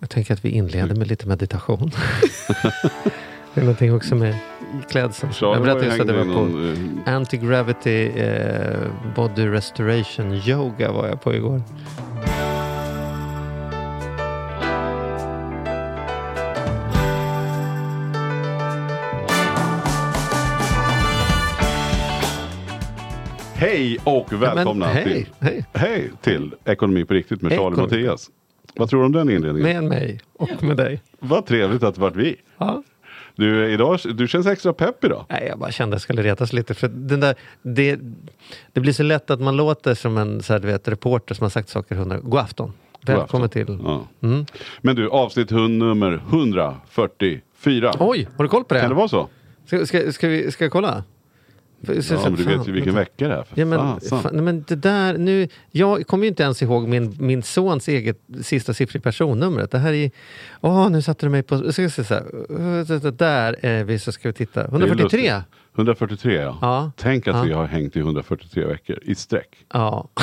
Jag tänker att vi inleder med lite meditation. det är någonting också med klädsel. Charlie Jag berättade just att hängde var på någon, eh, Anti-Gravity eh, Body Restoration Yoga var jag på igår. Hej och välkomna Men, hej, till, hej. hej till Ekonomi på riktigt med Charlie och. Mattias. Vad tror du om den inledningen? Med mig och med dig. Vad trevligt att det vart vi. Ja. Du, idag, du känns extra pepp idag. Nej, jag bara kände att jag skulle retas lite. För den där, det, det blir så lätt att man låter som en så här, du vet, reporter som har sagt saker hundra God afton. Välkommen till... Ja. Mm. Men du, avsnitt hund nummer 144. Oj, har du koll på det? Kan det vara så? Ska, ska, ska, vi, ska jag kolla? Ja, så- men du fan, vet ju vilken vecka det är. För Ja, men, fasen. fan, nej, men det där, nu, jag kommer ju inte ens ihåg min, min sons eget sista siffra i personnumret. Det här är... Åh, nu satte du mig på... Ska jag se så här, där är vi, så ska vi titta. Det är 143? lustigt. 143 ja. Ja. Tänk att Ja. vi har hängt i 143 veckor i sträck. Ja.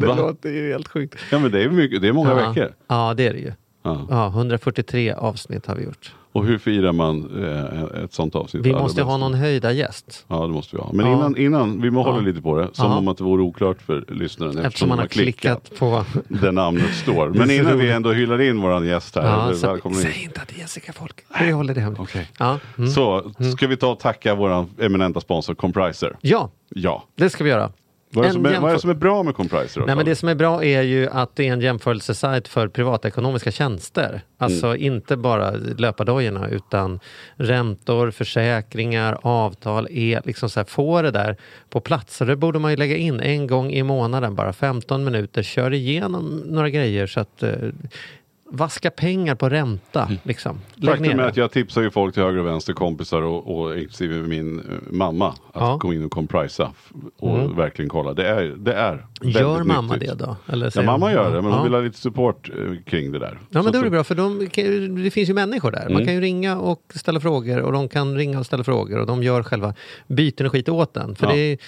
Det Va? låter ju helt sjukt. Ja men det är, mycket, det är många ja. veckor. Ja, det är det ju. Ja, 143 avsnitt har vi gjort. Och hur firar man eh, ett sånt avsnitt? Vi måste ha någon höjda gäst. Ja det måste vi ha. Men Ja. innan, innan, vi må Ja. hålla lite på det. Som Ja. om att det vore oklart för lyssnaren. Eftersom man har klickat, på... där namnet står. Men innan vi ändå hyllar in våran gäst här. Ja, så, säg inte att det är Jessica Folk. Vi håller det hemligt. Ja. Mm. Så ska vi ta och tacka våran eminenta sponsor Compriser. ja, Ja. det ska vi göra. Vad är, det som är, vad är det som är bra med Compriser? Nej, men det som är bra är ju att det är en jämförelsesajt för privatekonomiska tjänster. Alltså Mm. inte bara löpardojorna utan räntor, försäkringar, avtal, el, liksom så här, få det där på plats. Så det borde man ju lägga in en gång i månaden, bara 15 minuter, kör igenom några grejer så att eh, vaska pengar på ränta. Liksom. Lägg Faktum är att jag tipsar ju folk till höger och vänster, kompisar och, och inklusive min eh, mamma. Att Ja. Mm. gå in och comprisa och verkligen kolla. Det är, det är Gör mamma nyttigt. det då? Eller Ja, mamma gör det, men ja. hon vill ha lite support eh, kring det där. Ja men är det att- bra för de, det finns ju människor där. Man Mm. kan ju ringa och ställa frågor och de kan ringa och ställa frågor och de gör själva byten och skit åt den. För Ja. det är,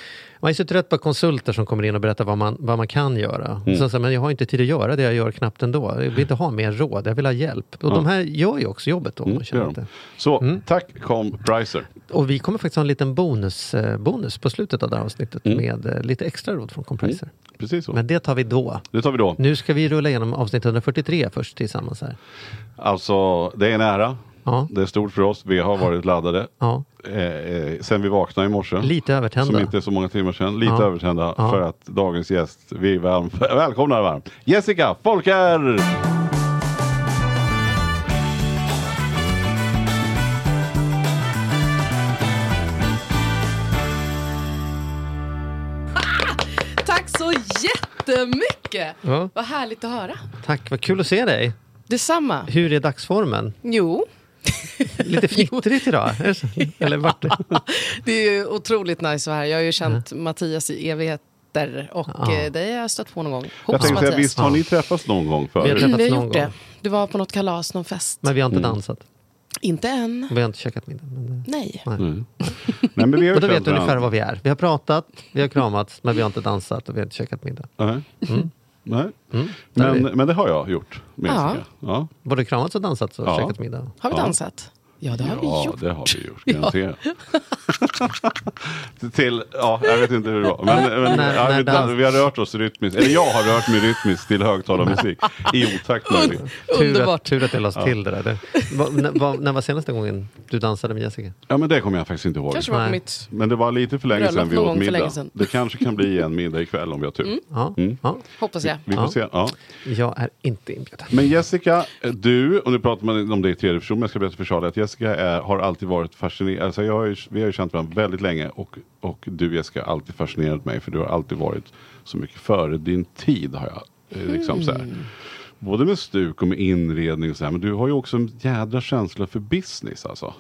man är så trött på konsulter som kommer in och berättar vad man, vad man kan göra. Mm. Så, så, men jag har inte tid att göra det jag gör knappt ändå. Jag vill inte ha mer råd, jag vill ha hjälp. Och Ja. de här gör ju också jobbet då. Mm, känner det. Så Mm. tack Compriser. Och vi kommer faktiskt ha en liten bonus, eh, bonus på slutet av det här avsnittet Mm. med eh, lite extra råd från Compriser. Precis så. Men det tar vi då. Det tar vi då. Nu ska vi rulla igenom avsnitt 143 först tillsammans här. Alltså, det är en ära. Ja, Det är stort för oss. Vi har varit laddade. ja. Eh, eh, sen vi vaknade i morse. Lite övertända. Som inte är så många timmar sedan. Lite Ja. övertända Ja. för att dagens gäst, vi varm, välkomnar varmt. Jessica Folker! Tack så jättemycket! Ja. Vad härligt att höra. Tack, vad kul att se dig. Detsamma. Hur är dagsformen? Jo, Lite fnittrigt idag? Eller vart det? det är ju otroligt nice att här. Jag har ju känt Mattias i evigheter och Ja. eh, det har jag stött på någon gång. Jag tänkte säga, Mattias. visst har ni träffats någon gång Vi har förut? träffats Mm, vi har någon gjort gång. det. Du var på något kalas, någon fest. Men vi har inte Mm. dansat. Inte än. Vi har inte käkat middag. Men, eh, Nej. nej. Mm. Nej, men vi har Och då vet du ungefär vad vi är. Vi har pratat, vi har kramats, men vi har inte dansat och vi har inte käkat middag. Nej. Mm. Nej. Mm. Är Men, men det har jag gjort. Ja. Ja. Både kramats och dansat och Ja. käkat middag. Har vi Ja. dansat? Ja, det har vi Ja, gjort. det har vi gjort. Ja. Garanterat. till, ja, jag vet inte hur det var. Men, men När- ja, när vi, vi har rört oss rytmiskt. Eller jag har rört mig rytmiskt till högtalarmusik. I otakt möjligen. Underbart. tur att jag lades till det där. Det, vad- när, vad- när var senaste gången du dansade med Jessica? Ja men det kommer jag faktiskt inte ihåg. Kanske var Nej. mitt... Men det var lite för länge sedan vi åt middag. Det kanske kan bli en middag ikväll om vi har tur. Ja, Mm. ja. Hoppas jag. Vi får Ja. se. Ja. Jag är inte inbjuden. Men Jessica, du, och nu pratar man om det i tredje person, men jag ska berätta för Charlie att Jessica är, har alltid varit fascinerad. Alltså jag har ju, vi har ju känt varandra väldigt länge och, och du Jessica har alltid fascinerat mig för du har alltid varit så mycket före din tid. har jag eh, liksom så här. Både med stuk och med inredning och så här, men du har ju också en jädra känsla för business alltså.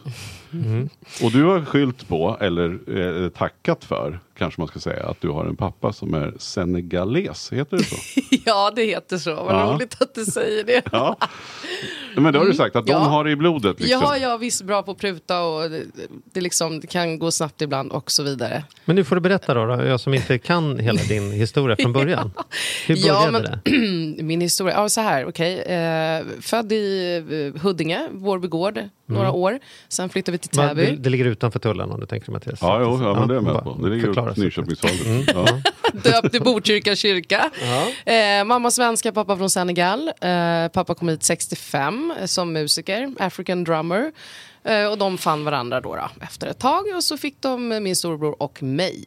Och du har skylt på, eller eh, tackat för, kanske man ska säga, att du har en pappa som är senegales. Heter det så? Ja, det heter så. Vad Ja. roligt att du säger det. ja. Men det har du sagt, att de Mm. Ja. har det i blodet. Liksom. Ja, jag är visst bra på att pruta och det, det, liksom, det kan gå snabbt ibland och så vidare. Men nu får du berätta då, då, jag som inte kan hela din historia från början. Hur började Ja, men- det? Min historia, ja så här, okej. Eh, född i eh, Huddinge, Vårby gård, några år. Sen flyttade vi till Täby. det, det ligger utanför tullen om du tänker Mattias. Ja, jo, ja, men det är jag med på. Det ligger så. Nyköpingshållet. Ja. Döpt i Botkyrka kyrka. Eh, mamma svenska, pappa från Senegal. Eh, pappa kom hit 65 som musiker, African drummer. Eh, och de fann varandra då, då efter ett tag och så fick de min storebror och mig.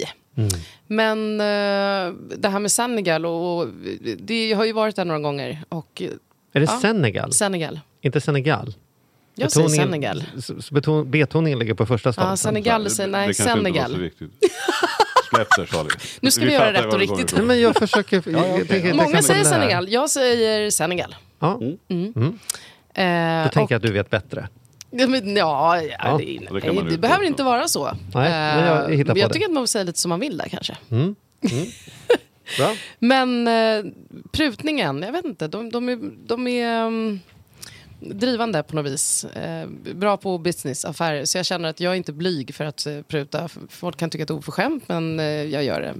Men eh, det här med Senegal, och, och det har ju varit där några gånger. Och, eh, Är det Ja. Senegal? Senegal. Inte Senegal? Jag säger Senegal. Beton, betoningen ligger på första Ja, stavelsen? Senegal, säger, nej, det var Senegal. Släpp det Charlie. Nu ska vi göra fattar rätt och det riktigt. Nej, men jag försöker... jag okej. tänker- jag Många säger. Senegal, jag säger Senegal. Ja, Eh, då tänker och- jag att du vet bättre. Ja, men, ja, ja, Ja, det, det nej, det, utgå behöver inte vara så. Nej, men jag Eh, hittar på jag det. tycker att man får säga lite som man vill där kanske. Bra. Men eh, prutningen, jag vet inte, de, de är, de är um, drivande på något vis. Eh, bra på businessaffärer. Så jag känner att jag är inte blyg för att eh, pruta. Folk kan tycka att det är oförskämt, men eh, jag gör det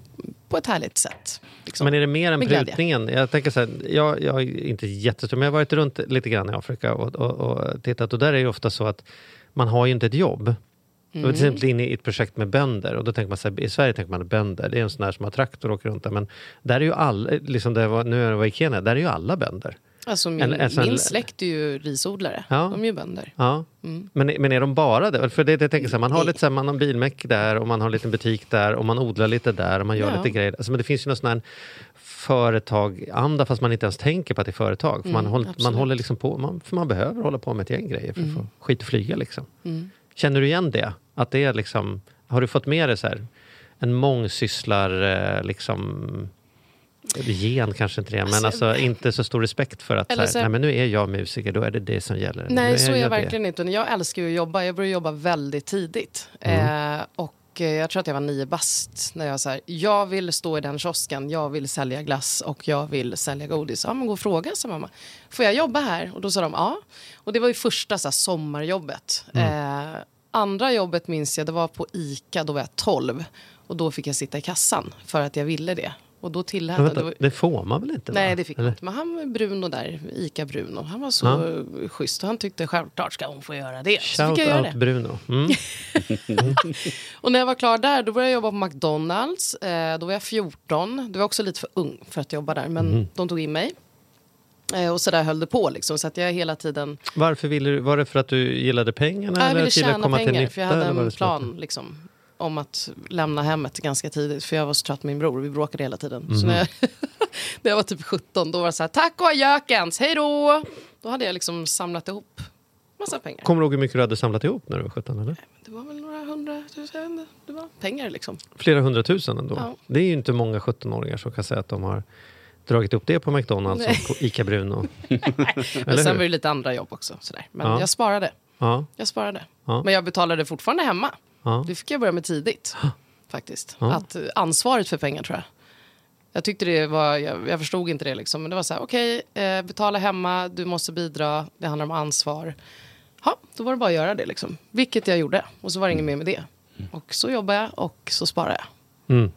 på ett härligt sätt. liksom. Men är det mer än prutningen? Jag tänker så här, jag, jag är inte jättestor, men jag har varit runt lite grann i Afrika och, och, och tittat och där är det ofta så att man har ju inte ett jobb. Jag var till Mm. exempel inne i ett projekt med bönder och då tänker man så här, i Sverige tänker man bönder, det är en sån där som har traktor och åker runt där. Men där är ju alla, liksom det var, nu när jag var i Kenya, där är ju alla bönder. Alltså min, en- alltså min släkt är ju risodlare. Ja. De är ju bönder. Ja. Mm. Men, men är de bara det? För det, det tänker så här, man har lite så här, man har en bilmäck där och man har en liten butik där och man odlar lite där och man gör Ja. lite grejer. Alltså, men det finns ju någon sån här företag-anda fast man inte ens tänker på att det är företag. För man, Mm, håller, man håller liksom på, man, för man behöver hålla på med ett gäng grejer för att få skit att flyga liksom. Mm. Känner du igen det? Att det är liksom, har du fått med dig så här, en mångsysslar liksom gen kanske inte det, men Alltså, alltså inte så stor respekt för att så här, så nej men nu är jag musiker, då är det det som gäller. Nej, så är jag det. verkligen inte. Jag älskar att jobba. Jag började jobba väldigt tidigt. Mm. Eh, och eh, jag tror att jag var nio bast när jag sa jag vill stå i den kiosken, jag vill sälja glass och jag vill sälja godis. Ja, men gå och fråga, sa mamma. Får jag jobba här? Och då sa de ja. Och det var ju första så här, sommarjobbet. Mm. Eh, andra jobbet minns jag, det var på ICA, då var jag 12. Och då fick jag sitta i kassan för att jag ville det. Och då tillät Men det vänta, var- det får man väl inte? Nej, va? det fick Eller? han inte. Men han Bruno där, Ica Bruno. Han var så Ja. schysst och han tyckte självklart ska hon få göra det. Shout jag göra out det. Bruno. Mm. Och när jag var klar där, då började jag jobba på McDonalds. Eh, då var jag 14. Det var också lite för ung för att jobba där, men Mhm. de tog in mig. Eh, och så där höll det på liksom. Så att jag hela tiden... Varför ville du, var det för att du gillade pengarna? jag eller ville du ville tjäna pengar, nytta, för jag hade eller en plan liksom, om att lämna hemmet ganska tidigt. För jag var så trött med min bror, vi bråkade hela tiden. Så Mhm. när jag, när jag var typ 17, då var det så här, tack och adjökens, hej då! Då hade jag liksom samlat ihop massa pengar. Kommer du ihåg hur mycket du hade samlat ihop när du var 17? Eller? Det var väl några hundratusen, det var pengar liksom. Flera hundratusen ändå. Ja. Det är ju inte många 17-åringar som kan säga att de har dragit upp det på McDonalds Nej. och Ica Bruno. Men Eller sen var det lite andra jobb också. Sådär. Men Ja. jag sparade. Ja, Jag sparade. Ja. Men jag betalade fortfarande hemma. Ja. Det fick jag börja med tidigt. Faktiskt. Ja. Att, eh, ansvaret för pengar tror jag. Jag tyckte det var, jag, jag förstod inte det liksom. Men det var så här, okej, eh, betala hemma, du måste bidra, det handlar om ansvar. Ja, då var det bara att göra det liksom. Vilket jag gjorde. Och så var det inget mer med det. Och så jobbade jag och så sparade jag. Mm.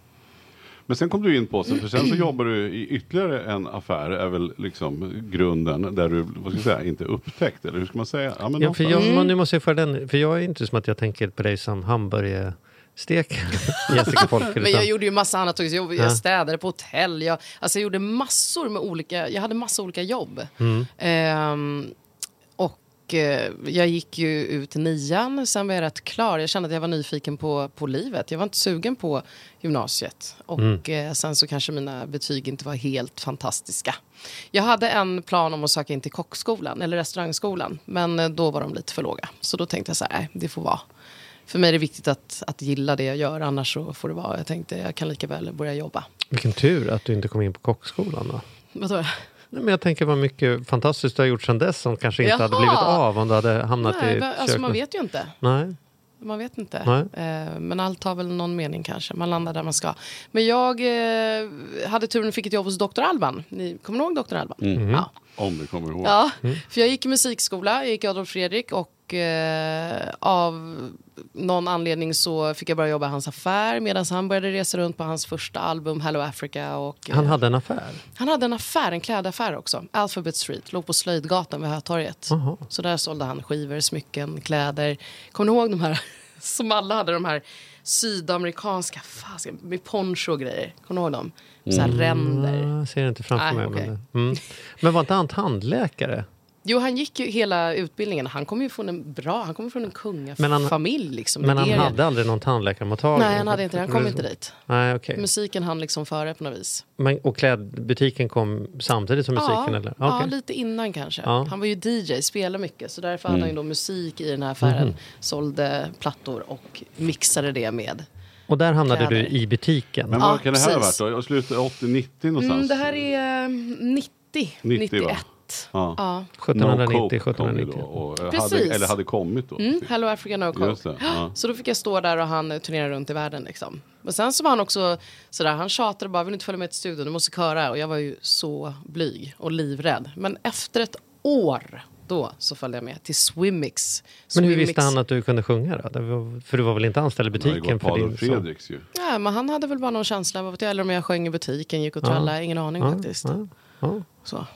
Men sen kom du in på, så- för sen så jobbar du i ytterligare en affär, är väl liksom grunden, där du, vad ska jag säga, inte upptäckt, eller hur ska man säga? Ja, men Ja, för jag, men nu måste jag föra den, för jag är inte som att jag tänker på dig som hamburgerstek, Jessica Folker. Men jag gjorde ju massa annat också. Jag, Ja. jag städade på hotell. Jag, alltså jag gjorde massor med olika, jag hade massa olika jobb. Mm. Ehm, och eh, jag gick ju ut nian, sen var jag rätt klar. Jag kände att jag var nyfiken på, på livet. Jag var inte sugen på gymnasiet. Och Mm. eh, sen så kanske mina betyg inte var helt fantastiska. Jag hade en plan om att söka in till kockskolan, eller restaurangskolan. Men eh, då var de lite för låga. Så då tänkte jag så här, nej, det får vara. För mig är det viktigt att, att gilla det jag gör, annars så får det vara. Jag tänkte jag kan lika väl börja jobba. Vilken tur att du inte kom in på kockskolan då. Vadå? Nej, men jag tänker vad mycket fantastiskt du har gjort sedan dess som kanske inte hade Jaha. blivit av om du hade hamnat Nej, i ett alltså man vet ju inte. Nej. man vet inte. Nej. Eh, men allt har väl någon mening kanske. Man landar där man ska. Men jag eh, hade turen och fick ett jobb hos Dr. Alban. Ni kommer ni ihåg Dr. Alban? Mhm. Ja. Om du kommer ihåg. Ja, för jag gick i musikskola, jag gick Adolf Fredrik och eh, av någon anledning så fick jag börja jobba i hans affär medan han började resa runt på hans första album Hello Africa. Och, eh, Han hade en affär? han hade en affär, en klädaffär också. Alphabet Street, låg på Slöjdgatan vid Hötorget. Jaha. Så där sålde han skivor, smycken, kläder. Kommer ni ihåg de här som alla hade, de här sydamerikanska, fasiken, med poncho och grejer? Kommer ni ihåg dem? Så här ränder. Jag ser inte framför Nej, mig. okej. Men, mm. men var inte han tandläkare? Jo, han gick ju hela utbildningen. Han kom ju från en bra, han kommer från en Men han- kungafamilj liksom. Men han hade aldrig någon tandläkarmottagning? Nej, han hade inte det. Han kom inte dit. Nej, okej. Musiken hann liksom före på något vis. Men, och klädbutiken kom samtidigt som musiken? ja, eller? ja, Okej. lite innan kanske. Ja. Han var ju DJ, spelade mycket. Så därför Mm. hade han ju då musik i den här affären. Mhm. Sålde plattor och mixade det med. Och där hamnade Kläder. du i butiken? Men Ja, vad kan det här ha varit då? Jag slutet 80-90 någonstans? Mm, det här är eh, 90, 90, va? 91. Ja. Ja. 1790, No Coke kom ju 1790. då, och hade, Precis. eller hade kommit då. Mm, Hello Africa No Coke. Ja. Så då fick jag stå där och han turnerade runt i världen. Liksom. Men sen så var han också sådär, han tjatade bara, vill du inte följa med till studion, du måste köra. Och jag var ju så blyg och livrädd. Men efter ett år, då så följde jag med till Swimmix. Men hur visste han att du kunde sjunga då? För du var väl inte anställd i Han hade butiken för din? Fredriks ju. Ja, men han hade väl bara någon känsla av att jag, eller om jag sjöng i butiken, gick och Ja. trallade, ingen aning Ja, faktiskt. ja, ja. Så.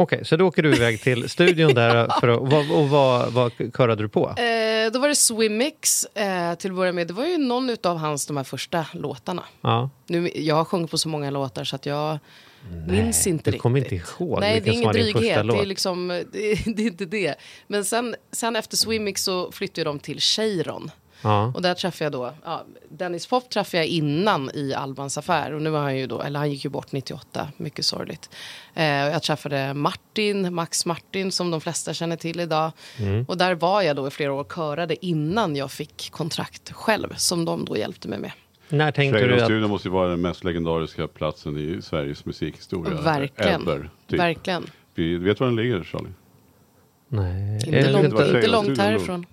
Okej, så då åker du iväg till studion där för att, och vad, och vad, vad körade du på? Eh, då var det Swimmix eh, till att börja med. Det var ju någon av hans de här första låtarna. Ja. Nu, jag har sjungit på så många låtar så att jag minns inte du kommer riktigt. inte ihåg Nej, det är ingen dryghet. Det är, liksom, det, är, det är inte det. Men sen, sen efter Swimmix så flyttade de till Cheiron. Ja. Och där träffade jag då, ja, Dennis Pop träffade jag innan i Albans affär. Och nu var han ju då, eller han gick ju bort 98, mycket sorgligt. Eh, och jag träffade Martin, Max Martin som de flesta känner till idag. Mm. Och där var jag då i flera år körade innan jag fick kontrakt själv. Som de då hjälpte mig med. När tänkte du att... Måste ju vara den mest legendariska platsen i Sveriges musikhistoria. Verkligen. Ever, typ. Verkligen. Vi vet var den ligger Charlie? Nej. Inte, långt, inte långt härifrån.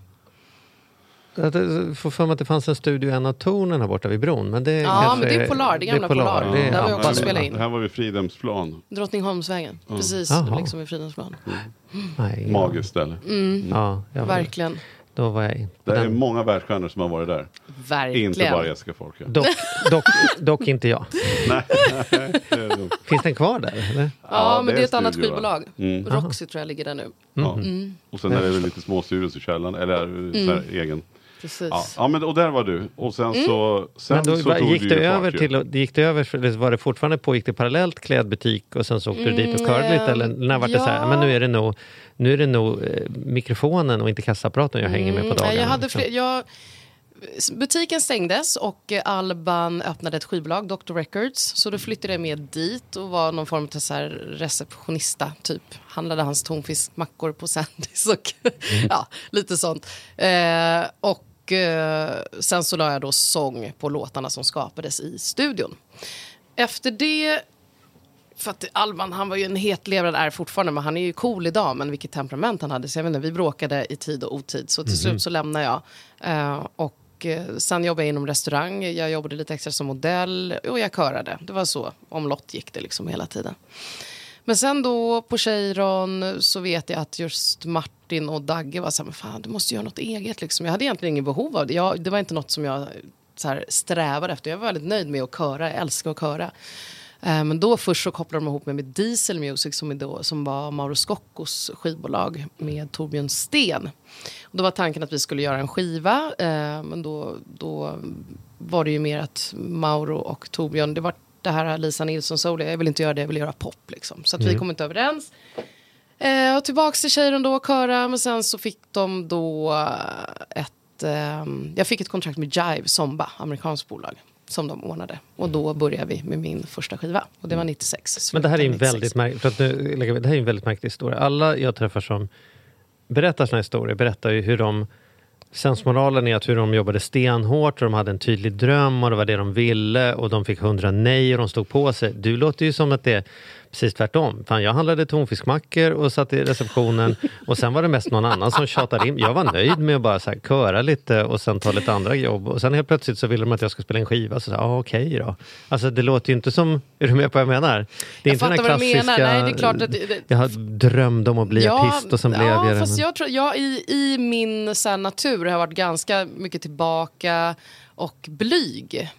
Jag får för mig att det fanns en studio i en av tornen här borta vid bron. Men det Ja, men det är Polar, det är gamla Polar. Det är Där jag också spelade in. Det här var vid Fridhemsplan. Drottningholmsvägen. Precis, Jaha. liksom vid Fridhemsplan. Nej, ja. Magiskt ställe. Ja, jag var, Verkligen. då var jag Det är den. många världsstjärnor som har varit där. Verkligen. Inte bara Jessica Folke. Dock, dock, dock inte jag. Nog- Finns den kvar där? Eller? Ja, Ja, men det det är ett annat studio, skivbolag. Mm. Roxy tror jag ligger där nu. Ja. Mm. Och sen är det väl lite småstudios i källaren. Eller här, egen. Precis. Ja. ja, men och där var du. Och sen så, sen Men då så tog gick du över fart till, gick det över, eller var det fortfarande pågick det parallellt klädbutik och sen så åkte du dit och körde Mm, lite? Eller när var det så här, ja. men nu är det nog, nu är det nog eh, mikrofonen och inte kassapparaten jag hänger med på Mm, dagarna. Jag hade liksom. fler, jag, butiken stängdes och eh, Alban öppnade ett skivbolag, Dr. Records. Så då flyttade jag med dit och var någon form av så här receptionista. Typ handlade hans tonfiskmackor på Sandys och Mm. ja, lite sånt. Eh, och eh, sen så la jag då sång på låtarna som skapades i studion. Efter det för att Alban, han var ju en hetlevrad, är fortfarande, men han är ju cool idag. Men vilket temperament han hade. Så jag vet inte, vi bråkade i tid och otid. Så till slut så lämnade jag. Eh, och eh, sen jobbade jag inom restaurang. Jag jobbade lite extra som modell och jag körade. Det var så, omlott gick det liksom hela tiden. Men sen då på Cheiron så vet jag att just Martin och Dagge var så här, men fan du måste göra något eget liksom. Jag hade egentligen ingen behov av det. Jag, det var inte något som jag så här, strävade efter. Jag var väldigt nöjd med att köra, jag älskar att köra. Eh, men då först så kopplade de ihop mig med Diesel Music som, då, som var Mauro Scoccos skivbolag med Torbjörn Sten. Och då var tanken att vi skulle göra en skiva. Eh, men då, då var det ju mer att Mauro och Torbjörn, det var det här Lisa Nilsson Soul, jag vill inte göra det, jag vill göra pop liksom. Så att vi kom inte överens. Eh, och tillbaks till tjejen då och köra, men sen så fick de då ett... Eh, jag fick ett kontrakt med Jive Zomba, amerikanskt bolag, som de ordnade. Och då började vi med min första skiva. Och det var 96. Men det här är en väldigt, 96. märk- för att nu, det här är en väldigt märklig historia. Alla jag träffar som berättar såna här historier berättar ju hur de Sensmoralen är att hur de jobbade stenhårt och de hade en tydlig dröm och det var det de ville och de fick hundra nej och de stod på sig. Du låter ju som att det precis tvärtom. Fan, jag handlade tonfiskmackor och satt i receptionen och sen var det mest någon annan som tjatade in. Jag var nöjd med att bara så här, köra lite och sen ta lite andra jobb. Och sen helt plötsligt så ville de att jag skulle spela en skiva. Så, så ah, okej okay då. Alltså det låter ju inte som, är du med på vad jag menar? Det är Jag inte den här du menar. klassiska, Nej, det är klart att det- jag drömde om att bli artist och sen blev ja, jag det. Fast jag tror, jag, i, I min så här, natur har jag varit ganska mycket tillbaka och blyg.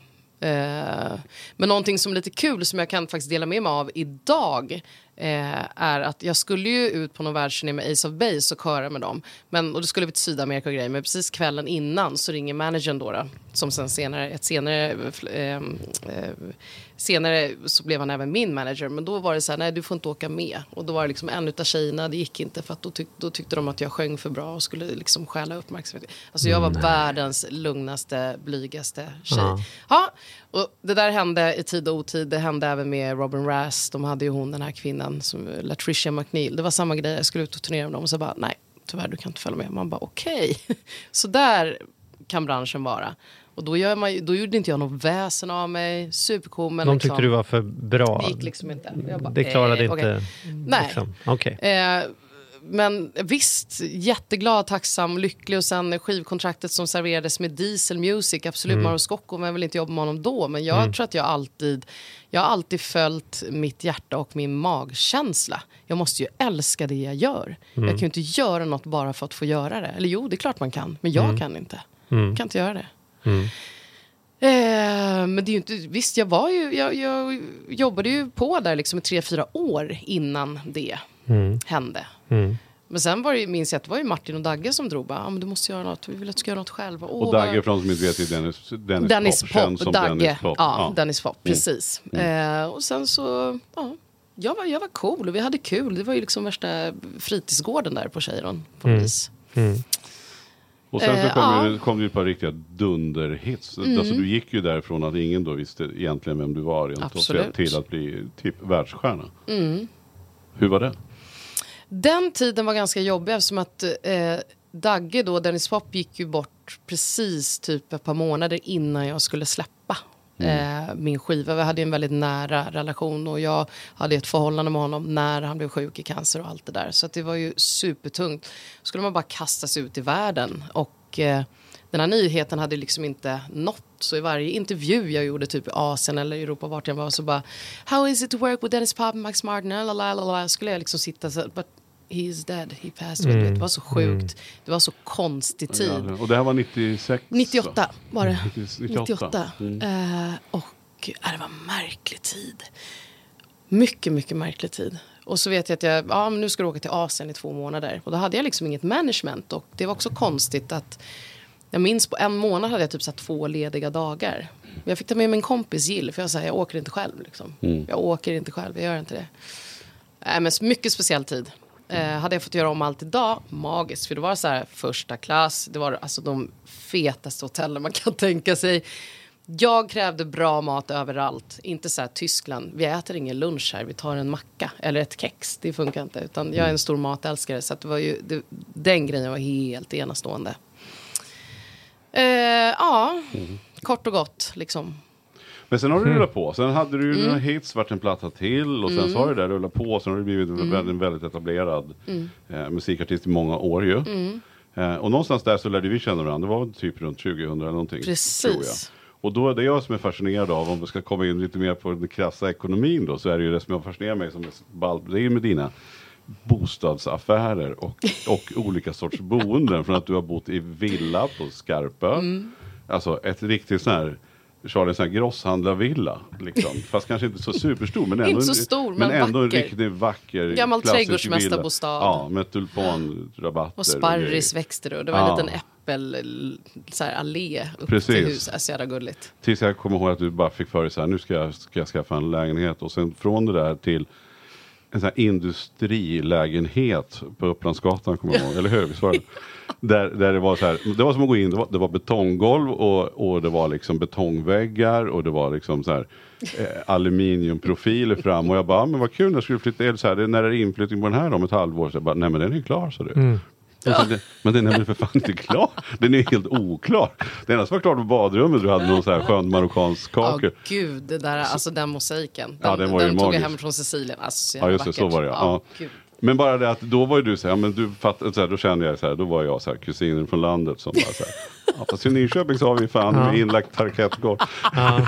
Eh, men någonting som är lite kul som jag kan faktiskt dela med mig av idag eh, är att jag skulle ju ut på någon världsturné med Ace of Base och köra med dem. Men, och det skulle vi till Sydamerika och grejer. Men precis kvällen innan så ringer managern då, då som sen senare, ett senare, eh, senare så blev han även min manager. Men då var det så här, nej du får inte åka med. Och då var det liksom en utav tjejerna, det gick inte för att då, tyck, då tyckte de att jag sjöng för bra och skulle liksom stjäla uppmärksamhet. Alltså jag var världens lugnaste, blygaste tjej. Ja. Ja, och det där hände i tid och otid. Det hände även med Robin Rass. De hade ju hon, den här kvinnan, som, Latricia McNeil. Det var samma grej. Jag skulle ut och turnera med dem och så bara, nej, tyvärr du kan inte följa med. Man bara, okej. Så där kan branschen vara. Och då, gör man, då gjorde inte jag något väsen av mig. Supercool. Men De liksom, tyckte du var för bra. Det gick liksom inte. Bara, det klarade eh, inte. okej. Nej. Liksom. Okej. Eh, men visst, jätteglad, tacksam, lycklig och sen skivkontraktet som serverades med Diesel Music, absolut Mm. Mauro Scocco, men jag vill inte jobba med honom då. Men jag tror att jag alltid, jag har alltid följt mitt hjärta och min magkänsla. Jag måste ju älska det jag gör. Mm. Jag kan ju inte göra något bara för att få göra det. Eller jo, det är klart man kan, men jag Mm. kan inte. Jag kan inte göra det. Eh, men det är ju inte, visst jag var ju, jag, jag jobbade ju på där liksom i tre, fyra år innan det hände. Men sen var det, minns jag att det var ju Martin och Dagge som drog bara, ah, men du måste göra något, vi vill att du ska göra något själv. Åh, Och Dagge för de som inte vet är Dennis, Dennis, Dennis Pop, Pop, som Dagge. Dennis Pop. Ja, Dennis Pop, Mm. precis. Eh, och sen så, ja, jag var, jag var cool och vi hade kul. Det var ju liksom värsta fritidsgården där på Cheiron på vis. Och sen så Eh, kom, ja. det, kom det ett par riktiga dunderhits. Mm. Alltså, du gick ju därifrån att ingen då visste egentligen vem du var rent Absolut. Mm. till att bli typ världsstjärna. Hur var det? Den tiden var ganska jobbig eftersom att eh, Dagge då, Dennis Pop, gick ju bort precis typ ett par månader innan jag skulle släppa Mm. eh, min skiva. Vi hade en väldigt nära relation och jag hade ett förhållande med honom när han blev sjuk i cancer och allt det där. Så att det var ju supertungt. Skulle man bara kasta sig ut i världen och eh, den här nyheten hade liksom inte nått. Så i varje intervju jag gjorde typ i Asien eller Europa vart jag var så bara How is it to work with Dennis Pop and Max Martin? Lalalala. Skulle jag liksom sitta så but he is dead, he passed away. Det var så sjukt. Det var så konstig tid. Ja, och det här var 96? va? 98 var det. 98. 98. Mm. Eh, och äh, det var en märklig tid. Mycket, mycket märklig tid. Och så vet jag att jag, ja men nu ska du åka till Asien i två månader. Och då hade jag liksom inget management. Och det var också konstigt att, jag minns på en månad hade jag typ så två lediga dagar. Jag fick ta med min kompis Jill, för jag sa jag åker inte själv. Liksom. Jag åker inte själv, jag gör inte det. Nej, men mycket speciell tid. Eh, hade jag fått göra om allt idag, magiskt. För det var så här första klass, det var alltså de fetaste hotellen man kan tänka sig. Jag krävde bra mat överallt. Inte så här Tyskland, vi äter ingen lunch här, vi tar en macka eller ett kex. Det funkar inte. Utan jag är en stor matälskare så det var ju, det, den grejen var helt enastående. Eh, ja, kort och gott liksom. Men sen har Mm. du rullat på. Sen hade du ju några hits, vart en platta till och sen Mm. så har det där rullat på. Sen har du blivit en väldigt, väldigt etablerad Mm. eh, musikartist i många år ju. Eh, och någonstans där så lärde vi känna varandra. Det var typ runt 2000 eller någonting. Precis. Och då är det jag som är fascinerad av, om vi ska komma in lite mer på den krassa ekonomin då, så är det ju det som jag fascinerar mig som är ballt, det är med dina bostadsaffärer och, och olika sorts boenden. Från att du har bott i villa på Skarpö, Mm. alltså ett riktigt sån här Charlie, en sån här grosshandlarvilla. Liksom. Fast kanske inte så superstor. Men ändå, Inte så stor, men ändå en riktigt vacker Gammal trädgårdsmästarbostad. Ja, med tulpanrabatter. Och sparris växte det och det var Ja. en liten äppel, så här, allé upp Precis. till huset. Alltså, jävla gulligt. Tills jag kommer ihåg att du bara fick för dig så här, nu ska jag, ska jag skaffa en lägenhet. Och sen från det där till en sån här industrilägenhet på Upplandsgatan, kommer jag ihåg. Eller hur? Visst var det? Där, där det var så här, det var som att gå in, det var, det var betonggolv och, och det var liksom betongväggar och det var liksom så här eh, aluminiumprofiler fram. Och jag bara, ah, men vad kul, när ska du flytta, eller så här, det- när är det inflyttning på den här om ett halvår? Så jag bara, nej men den är klar, så du. Men, den, men den är väl för fan inte klar? Den är helt oklar. Det enda som var klart var badrummet, du hade någon så här skön marockansk Ja, kaka. gud, det där, alltså den mosaiken. Den, Ja, den var ju tog jag hem från Sicilien. Alltså, så Ja just det, så var det ja. gud. Men bara det att då var ju du så här, ja, men du fatt, så här, då kände jag så här, då var jag så här kusinen från landet som bara så här, ja fast i Nyköping så har vi fan med inlagt parkettgolv. men,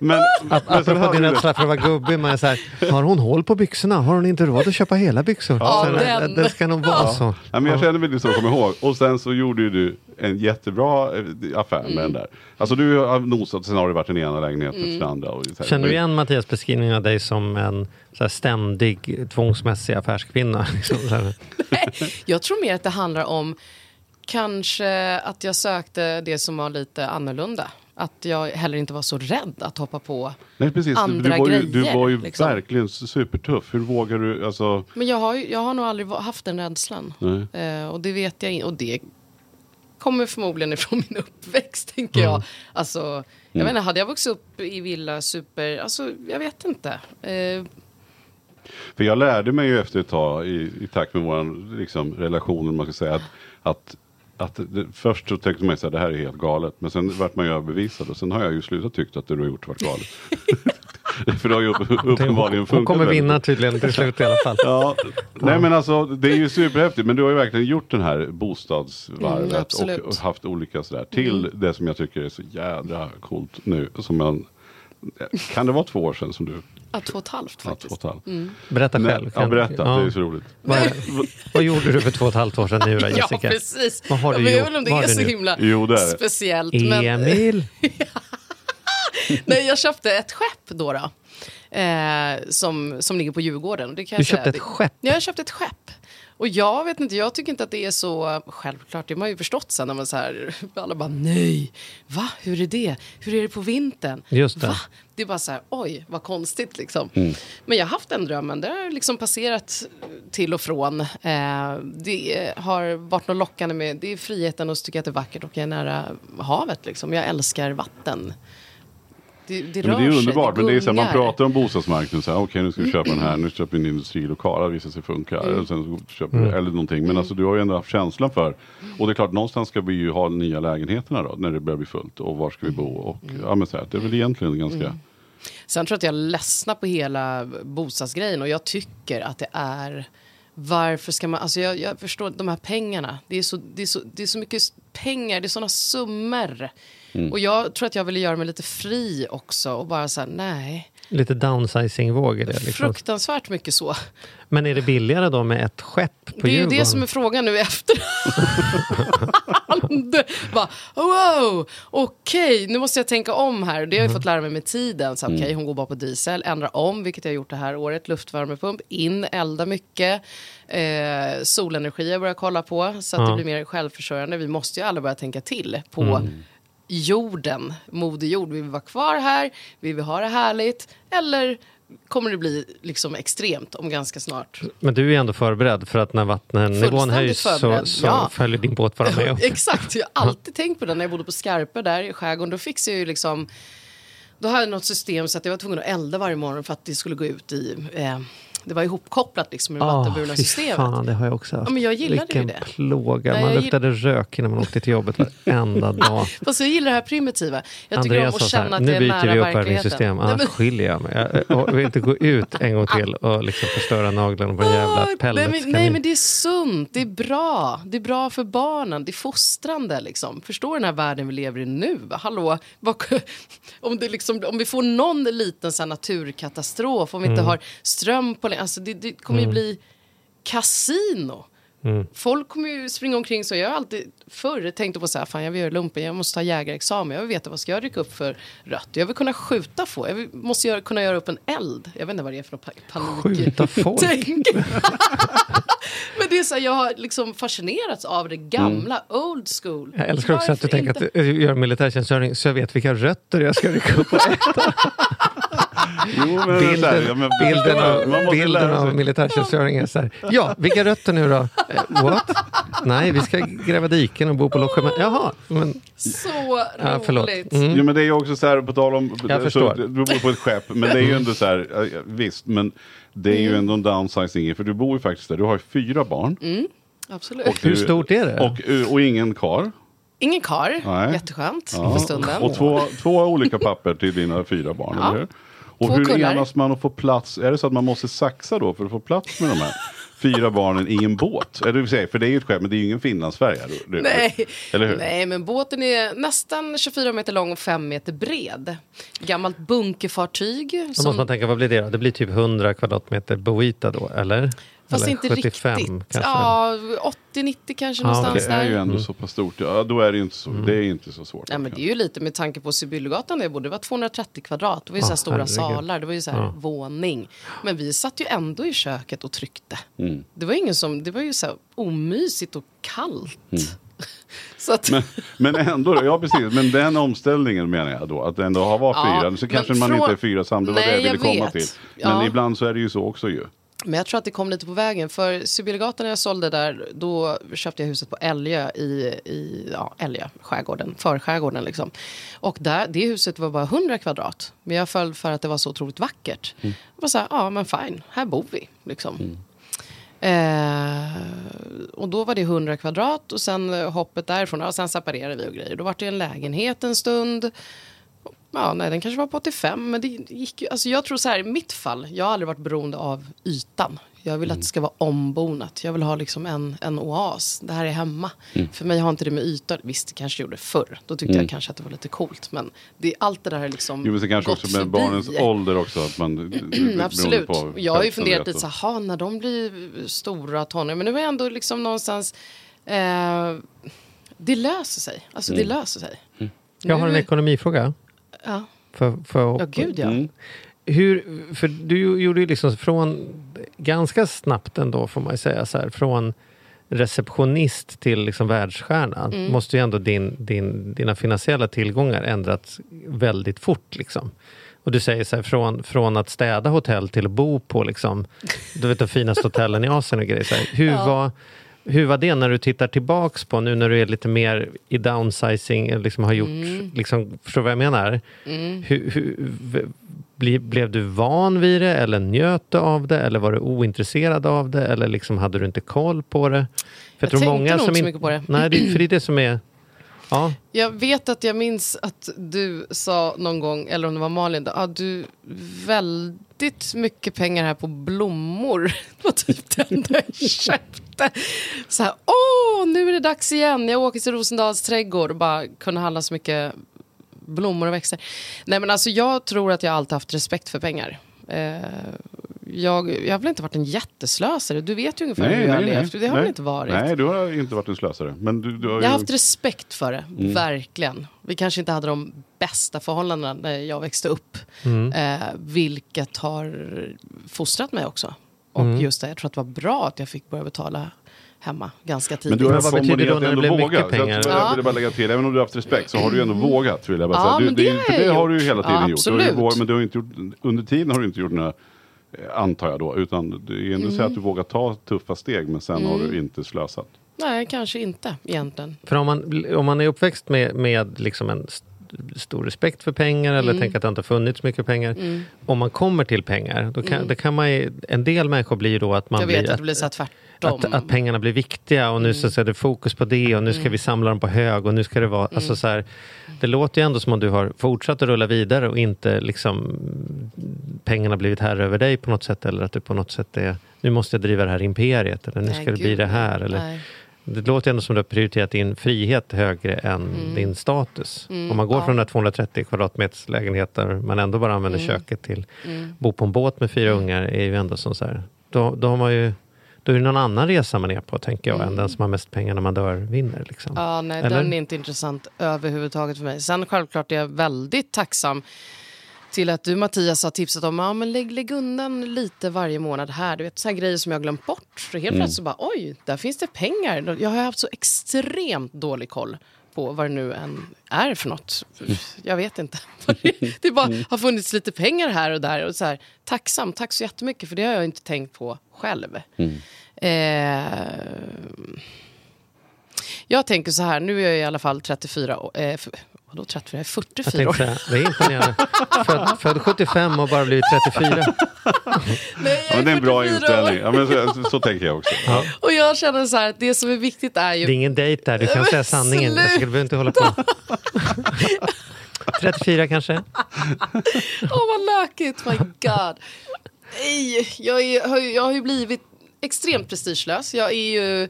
men, men sen Apropå hade din det. rädsla för att vara gubbig, man är så här, har hon hål på byxorna? Har hon inte råd att köpa hela byxor? Ja, så den. Det ska nog vara så. Ja, men jag känner mig lite så, kommer ihåg. Och sen så gjorde ju du en jättebra eh, affär med Mm. den där. Alltså du har nosat, sen har det varit den ena lägenheten efter den andra. Och så här. Känner du igen Mattias beskrivning av dig som en så här, ständig tvångsmässig affärskvinna? Liksom, så här. Jag tror mer att det handlar om kanske att jag sökte det som var lite annorlunda. Att jag heller inte var så rädd att hoppa på. Nej precis, du, du andra var ju, du grejer, var ju liksom. verkligen supertuff. Hur vågar du, alltså, Men jag har, ju- jag har nog aldrig haft den rädslan. nej. Eh, och det vet jag inte. Och det kommer förmodligen ifrån min uppväxt, tänker jag. Alltså, jag vet inte, hade jag vuxit upp i villa super... Alltså, jag vet inte. Eh, För jag lärde mig ju efter ett tag i, i takt med vår liksom, relation, man ska säga, att, att, att det, först så tänkte man ju att det här är helt galet. Men sen vart man ju överbevisad och sen har jag ju slutat tyckt att det du har gjort varit galet. För det har ju upp, uppenbarligen Hon funkat. kommer väldigt vinna tydligen till slut i alla fall. Ja, nej men alltså det är ju superhäftigt. Men du har ju verkligen gjort den här bostadsvarvet Mm, och, och haft olika sådär. Till det som jag tycker är så jädra coolt nu. Som man, kan det vara två år sedan som du ja, två och ett halvt Ja, två faktiskt. och ett halvt. Berätta Nej, själv. Ja, kan- berätta, ja. det är så roligt. Vad, vad gjorde du för två och ett halvt år sedan nu då, Ja, Jessica? precis. Vad har du jag vet gjort? väl om det är så nu? himla Jo, det är det. speciellt. Men, Emil? nej, jag köpte ett skepp då. då eh, som, som ligger på Djurgården. Det kan Du jag säga. köpte ett skepp? Ja, jag köpte ett skepp. Och jag vet inte, jag tycker inte att det är så självklart. Det har man ju förstått sen när man så här, alla bara nej, va, hur är det? Hur är det på vintern? Just det. Va? Det är bara så här, oj, vad konstigt liksom. Men jag har haft den drömmen, det har liksom passerat till och från. Eh, det har varit något lockande med, det är friheten och så tycker jag att det är vackert och jag är nära havet liksom. Jag älskar vatten. Det, det rör Men det är sig, underbart, men det är så här, man pratar om bostadsmarknaden, okej nu ska vi köpa den här, nu köper vi en industrilokal, det visar sig funka, Mm. och sen så köper vi, eller någonting. Men alltså du har ju ändå haft känslan för, och det är klart någonstans ska vi ju ha nya lägenheterna då, när det börjar bli fullt, och var ska vi bo, och Mm. ja men så här, det är väl egentligen ganska, Sen tror jag att jag ledsnar på hela bostadsgrejen och jag tycker att det är varför ska man, alltså jag, jag förstår de här pengarna, det är, så, det, är så, det är så mycket pengar, det är sådana summor. Och jag tror att jag ville göra mig lite fri också och bara säga nej, Lite downsizing-våg. Liksom. fruktansvärt mycket så. Men är det billigare då med ett skepp på Det är ju Djurgården? det som är frågan nu. Bara, wow, okej, nu måste jag tänka om här. Det har jag fått lära mig med tiden. Så, okej, hon går bara på diesel, ändra om, vilket jag har gjort det här året. Luftvärmepump, in, elda mycket. Eh, solenergi jag börjar kolla på, så att Ja. det blir mer självförsörjande. Vi måste ju alla börja tänka till på jorden, moder jord. Vill vi vara kvar här? Vill vi ha det härligt? Eller kommer det bli liksom extremt om ganska snart? Men du är ändå förberedd för att när vattennivån höjs så, så ja. följer din båt bara med upp. Exakt, jag har alltid tänkt på det när jag bodde på Skarpe där i skärgården. Då fixade jag ju liksom då hade jag något system så att jag var tvungen att elda varje morgon för att det skulle gå ut i eh, det var ihopkopplat liksom med det Ah, vattenburna systemet. fan, det har jag också haft. Ja, men jag gillade Vilken ju det. plåga. Nej, Man jag luktade rök innan man åkte till jobbet varenda dag. Fast jag gillar det här primitiva. Jag tycker Andreas om att så här, känna att nu jag är byter nära vi verkligheten. uppvärmningssystem, Nej, annars men- skiljer jag mig. Jag, vill inte gå ut en gång till och liksom förstöra naglarna på en jävla Ah, nej, men, nej men det är sunt, det är bra, det är bra för barnen, det är fostrande liksom. Förstår den här världen vi lever i nu? Hallå, om, det liksom, om vi får någon liten så här, naturkatastrof, om vi Mm. inte har ström på länge, alltså det, det kommer ju bli kasino. Mm. Folk kommer ju springa omkring så. Jag har alltid förr tänkt på så här, fan jag vill göra lumpen, jag måste ta jägarexamen, jag vill veta vad ska jag rycka upp för rött. Jag vill kunna skjuta få, jag vill, måste göra, kunna göra upp en eld. Jag vet inte vad det är för något pa- panik. Skjuta folk? Men det är så här, jag har liksom fascinerats av det gamla, old school. Jag älskar också att du Varför tänker inte? att du gör militärtjänstgöring så jag vet vilka rötter jag ska rycka upp och äta. Jo, men så här, Bilden, ja, men- bilden, av, bilden av militärtjänstgöring är så här. Ja, vilka rötter nu då? Eh, what? Nej, vi ska gräva diken och bo på logement. Jaha, men Så ja, roligt. Mm. Jo men det är ju också så här på tal om, Jag förstår. Så, du bor på ett skepp, men det är ju ändå så här, visst, men det är ju ändå en downsizing, för du bor ju faktiskt där, du har ju fyra barn. Absolut. Och Hur du- stort är det? Och, och ingen kar. Ingen kar. Nej. Jätteskönt Ja. för stunden. Och två, två olika papper till dina fyra barn, Ja. eller hur? Och Två hur kullar. enas man att få plats? Är det så att man måste saxa då för att få plats med de här fyra barnen i en båt? Eller säga, för det är ju ett skämt, men det är ju ingen Finlandsfärja. Nej. Eller hur? Nej, men båten är nästan 24 meter lång och 5 meter bred. Gammalt bunkerfartyg. Då måste Som, man tänka, vad blir det då? Det blir typ 100 kvadratmeter boyta då, eller? Fast eller inte 75 riktigt. kanske? Ja, 80-90 kanske Ja, någonstans Det är ju där. ändå så pass stort. Ja, då är det ju inte så, Mm. det är inte så svårt. Nej, men det är ju lite med tanke på Sibyllegatan där jag bodde. Det var 230 kvadrat. Det var ju så här stora herregud. salar. Det var ju så här Ja. våning. Men vi satt ju ändå i köket och tryckte. Mm. Det var ingen som, det var ju så här omysigt och kallt. Så att, Mm. Men, men ändå, då, ja precis. Men den omställningen menar jag då, att det ändå har varit Ja, fyra. Så kanske man från- inte är fyra sam, det var det jag ville jag komma vet. till. Men Ja. ibland så är det ju så också ju. Men jag tror att det kom lite på vägen. För Sibyllegatan när jag sålde där, då köpte jag huset på Älgö i, i ja, Älgö, skärgården, förskärgården liksom. Och där, det huset var bara 100 kvadrat. Men jag föll för att det var så otroligt vackert. Jag var så här, ja men fine, här bor vi liksom. Eh, och då var det 100 kvadrat och sen hoppet därifrån, och sen separerade vi och grejer. Då var det en lägenhet en stund. Ja, nej, den kanske var på 85, men det gick ju, alltså jag tror så här, i mitt fall, jag har aldrig varit beroende av ytan. Jag vill att det ska vara ombonat. Jag vill ha liksom en, en oas. Det här är hemma. För mig har inte det med ytor. Visst, det kanske gjorde förr. Då tyckte jag kanske att det var lite coolt. Men det, allt det där har liksom Jo, men kanske gått också med förbi. barnens ålder också. Att man, Absolut. på jag har ju funderat lite så här, "Ha, när de blir stora tonåringar. Men nu är jag ändå liksom någonstans, eh, det löser sig. Alltså Mm. det löser sig. Jag har en ekonomifråga. Ja, För, för, ja gud ja. Mm. Hur, för du gjorde ju liksom från, ganska snabbt ändå får man ju säga så här, från receptionist till liksom världsstjärna. Mm. Måste ju ändå din, din, dina finansiella tillgångar ändrats väldigt fort. Liksom. Och du säger så här, från, från att städa hotell till att bo på liksom, du vet, de finaste hotellen i Asien och grejer. Så här. Hur, Ja. var, hur var det när du tittar tillbaks på nu när du är lite mer i downsizing, liksom har gjort, Mm. liksom, förstår du vad jag menar? Hur, hur, v- bli, blev du van vid det eller njöt du av det eller var du ointresserad av det eller liksom hade du inte koll på det? För Jag tänkte nog inte så mycket på det. Nej, det, för det är det som är... Ja, Jag vet att jag minns att du sa någon gång, eller om det var Malin, att ah, du väldigt mycket pengar här på blommor. Det var typ det enda jag köpte. Så här, åh, nu är det dags igen. Jag åker till Rosendals trädgård och bara kunde handla så mycket blommor och växter. Nej men alltså jag tror att jag alltid haft respekt för pengar. Eh, jag, jag har väl inte varit en jätteslösare. Du vet ju ungefär hur jag har levt. Det har nej. väl inte varit. Nej, du har inte varit en slösare. Men du, du har Jag ju... har haft respekt för det, Mm. verkligen. Vi kanske inte hade de bästa förhållandena när jag växte upp. Mm. Eh, vilket har fostrat mig också. Och Mm. just det, jag tror att det var bra att jag fick börja betala hemma ganska Men tidigt. du har Men vad betyder det då när det blev mycket vågat. Så pengar? Jag, jag Ja. ville bara lägga till, även om du har haft respekt så har du ju ändå vågat. Vill jag bara Ja, säga. Du, men det det, har för jag det har du ju hela tiden Ja, gjort. Du har ju vågat, men du har inte gjort, under tiden har du inte gjort några, antar jag då, utan det är ändå Mm. så att du vågar ta tuffa steg men sen har du inte slösat. Nej, kanske inte egentligen. för om man, om man är uppväxt med, med liksom en st- stor respekt för pengar eller Mm. tänker att det inte har funnits mycket pengar. Om man kommer till pengar, då kan, det kan man ju, en del människor blir ju då att man Mm. jag vet blir... att det blir så här tvärtom. Att, att pengarna blir viktiga och nu så så är det fokus på det och nu ska vi samla dem på hög och nu ska det vara... Alltså så här, det låter ju ändå som om du har fortsatt att rulla vidare och inte liksom pengarna blivit här över dig på något sätt eller att du på något sätt är nu måste jag driva det här imperiet eller nu Nej, ska det bli gud, det här. Eller, nej. det låter ju ändå som du har prioriterat din frihet högre än din status. Om man går ja. från de 230 kvadratmeters lägenheter man ändå bara använder köket till bo på en båt med fyra ungar är ju ändå som så här. Då, då har man ju då är det någon annan resa man är på, tänker jag, än den som har mest pengar när man dör vinner. Liksom. Ja, nej, Eller? den är inte intressant överhuvudtaget för mig. Sen självklart är jag väldigt tacksam till att du Mattias har tipsat om ja, men lägg, lägg undan lite varje månad här. Du vet, så här grejer som jag glömt bort. Så helt plötsligt så bara oj, där finns det pengar. Jag har haft så extremt dålig koll på vad det nu än är för något. Jag vet inte. Det bara har funnits lite pengar här och där. Och så här, tacksam, tack så jättemycket för det har jag inte tänkt på själv. Eh, jag tänker så här, nu är jag i alla fall 34 år. Eh, Vadå 34? Jag är Jag 44 tänkte år. det är imponerande. Född, född 75 och bara blivit 34. Nej, Ja, jag men det är en bra 44 år. inställning. Ja, men så, så tänker jag också. Ja. Och jag känner så här att det som är viktigt är ju... Det är ingen dejt där, du kan Men säga sanningen. sluta. Jag skulle inte hålla på. 34 kanske? Åh vad lökigt, my god. Nej, jag, är, har ju- jag har ju blivit extremt prestigelös. Jag är ju...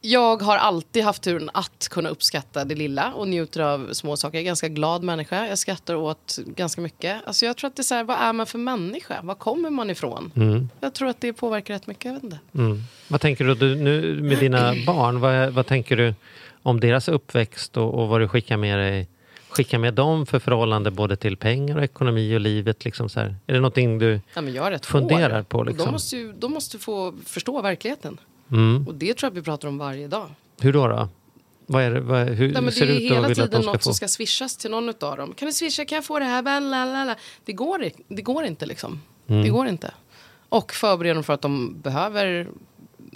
Jag har alltid haft turen att kunna uppskatta det lilla och njuter av små saker. Jag är ganska glad människa. Jag skrattar åt ganska mycket. Alltså jag tror att det är så här, vad är man för människa? Var kommer man ifrån? Jag tror att det påverkar rätt mycket. Jag vet inte. Mm. Vad tänker du, nu med dina barn? Vad, vad tänker du om deras uppväxt och, och vad du skickar med dig? Skickar med dem för förhållande både till pengar och ekonomi och livet? Liksom så här. Är det någonting du... Ja, Funderar hård. på, liksom. De måste, ju, de måste få förstå verkligheten. Mm. Och det tror jag vi pratar om varje dag. Hur då? då? Vad är det, vad, hur Nej, men ser det det är ut att hela att tiden något få? som ska swishas till någon av dem. Kan du swisha, kan jag få det här? Blablabla. Det går, det går inte liksom. Mm. Det går inte. Och förbereda dem för att de behöver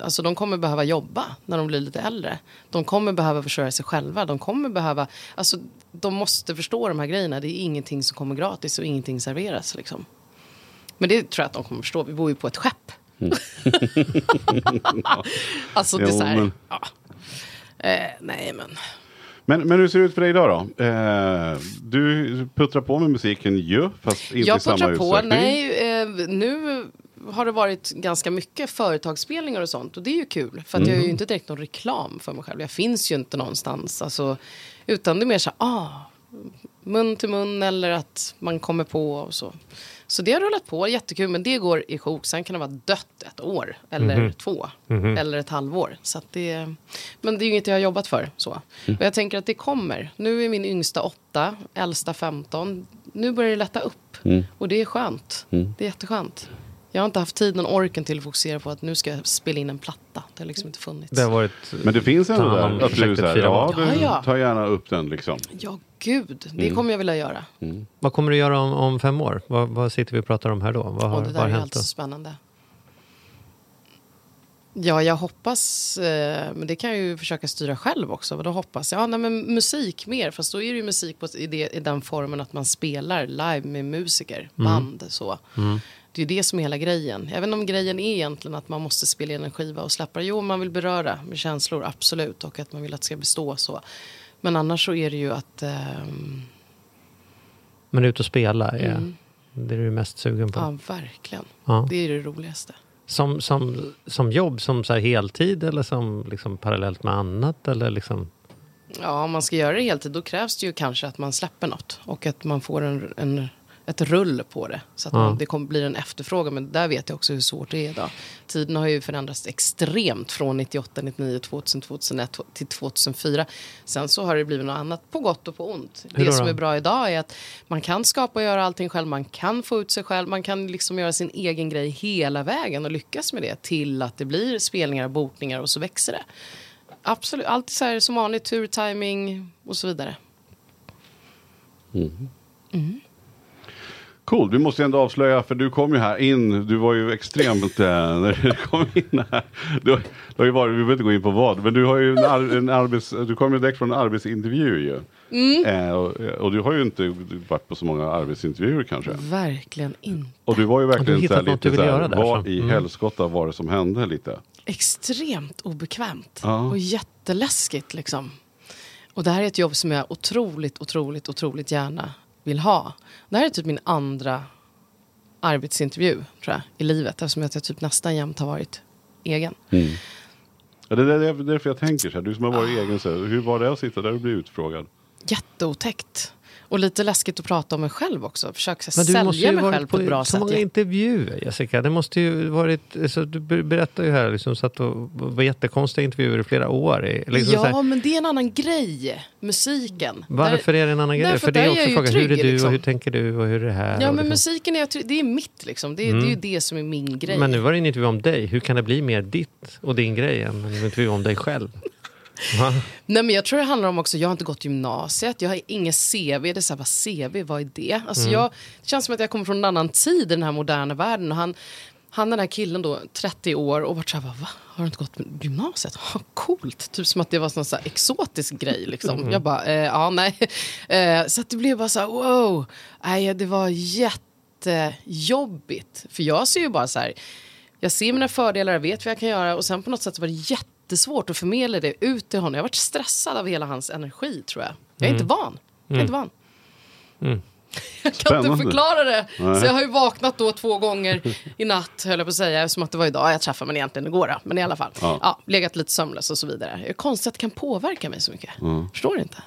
Alltså de kommer behöva jobba när de blir lite äldre. De kommer behöva försörja sig själva. De kommer behöva, alltså de måste förstå de här grejerna. Det är ingenting som kommer gratis och ingenting serveras liksom. Men det tror jag att de kommer förstå. Vi bor ju på ett skepp. alltså det är så här, men- ja. eh, nej men. Men, men hur ser det ut för dig idag då? Eh, du puttrar på med musiken ju, fast inte i Jag samma puttrar på. Nej, eh, nu har det varit ganska mycket företagsspelningar och sånt. Och det är ju kul. För att jag är ju inte direkt någon reklam för mig själv. Jag finns ju inte någonstans. Alltså, utan det är mer så här, ah, mun till mun eller att man kommer på och så. Så det har rullat på, jättekul. Men det går i sjok. Sen kan det vara dött ett år eller två. Eller ett halvår. Så det, men det är ju inget jag har jobbat för. Så. Och jag tänker att det kommer. Nu är min yngsta åtta, äldsta 15. Nu börjar det lätta upp. Och det är skönt. Det är jätteskönt. Jag har inte haft tiden och orken till att fokusera på att nu ska jag spela in en platta. Det har liksom inte funnits. Det har varit... Men det finns ändå där, att du, så här, ja, du Ja, ja. tar gärna upp den liksom. Ja, gud. Det Mm. kommer jag vilja göra. Vad kommer du göra om, om fem år? Vad, vad sitter vi och pratar om här då? Vad har, Och det vad där har är hänt allt då? så spännande. Ja, jag hoppas, eh, men det kan jag ju försöka styra själv också. Vad då hoppas jag? Ja, nej, men musik mer, fast då är det ju musik på, i, det, i den formen att man spelar live med musiker, band så. Det är ju det som är hela grejen. Inte om grejen är egentligen att man måste spela in en skiva och släppa. Jo, man vill beröra med känslor, absolut. Och att man vill att det ska bestå så. Men annars så är det ju att... ehm, Men ut och spela, är, det är du mest sugen på? Mm. ja, verkligen. Ja. Det är det roligaste. Som, som, som jobb, som så här heltid eller som liksom parallellt med annat? Eller liksom, Ja, om man ska göra det heltid då krävs det ju kanske att man släpper något och att man får en, en, ett rull på det. Så att Ja. man, det kommer, blir en efterfrågan. Men där vet jag också hur svårt det är idag. Tiden har ju förändrats extremt från 98, 99, 2000, 2001 till 2004. Sen så har det blivit något annat på gott och på ont. Hur Det som är bra idag är att man kan skapa och göra allting själv. Man kan få ut sig själv. Man kan liksom göra sin egen grej hela vägen och lyckas med det till att det blir spelningar, bokningar och så växer det. Absolut, alltid så här som vanligt, tur, timing och så vidare. Cool, vi måste ändå avslöja, för du kom ju här in, du var ju extremt äh, när du kom in här. Du, har- du har ju varit, vi behöver inte gå in på vad, men du har ju en, ar, en arbets, du kom ju direkt från en arbetsintervju ju. Mm. Eh, och, och du har ju inte varit på så många arbetsintervjuer kanske. Verkligen inte. Och du var ju verkligen hittat så här, något du lite så här, göra där, vad så. i Mm. helskotta var det som hände lite? Extremt obekvämt Ja. och jätteläskigt liksom. Och det här är ett jobb som jag otroligt, otroligt, otroligt gärna vill ha. Det här är typ min andra arbetsintervju tror jag i livet eftersom jag typ nästan jämt har varit egen. Ja, det, är- därför jag tänker så här, du som har Ah. varit egen, så här, hur var det att sitta där och bli utfrågad? Jätteotäckt. Och lite läskigt att prata om mig själv också. Försöka du måste sälja ju mig varit själv på ett bra så sätt. många intervjuer Jessica. Det måste ju varit, alltså, du ber- berättar ju här liksom, så att det var jättekonstiga intervjuer i flera år. Liksom, så ja, men det är en annan grej. Musiken. varför är det en annan grej? För det är där också ju frågan, hur är du och liksom. hur tänker du och hur är det här? Ja, och men liksom. musiken är, det är mitt liksom. Det, är- det är ju det som är min grej. Men nu var det en intervju om dig. Hur kan det bli mer ditt och din grej än en intervju om dig själv? Va? Nej, men jag tror det handlar om också, jag har inte gått gymnasiet, jag har ingen CV. Det är så här, vad CV, vad är det? Alltså Mm. jag, det känns som att jag kommer från en annan tid i den här moderna världen. Och han, Han den här killen då, 30 år och vart så här, va? Har du inte gått gymnasiet? Ha, coolt! Typ som att det var en sån exotisk grej. Liksom. Jag bara, eh, ja nej. Eh, så det blev bara så här, wow. Nej, det var jättejobbigt. För jag ser ju bara så här, jag ser mina fördelar, jag vet vad jag kan göra och sen på något sätt var det jättesvårt att förmedla det ut till honom. Jag har varit stressad av hela hans energi tror jag. Jag är inte van. Jag är inte van. Jag kan Spännande. inte förklara det. Nej. Så jag har ju vaknat då två gånger i natt, höll jag på att säga, som att det var idag jag träffade men egentligen igår. Då. Men i alla fall, Ja. ja. legat lite sömnlös och så vidare. Det är konstigt att det kan påverka mig så mycket. Förstår du inte?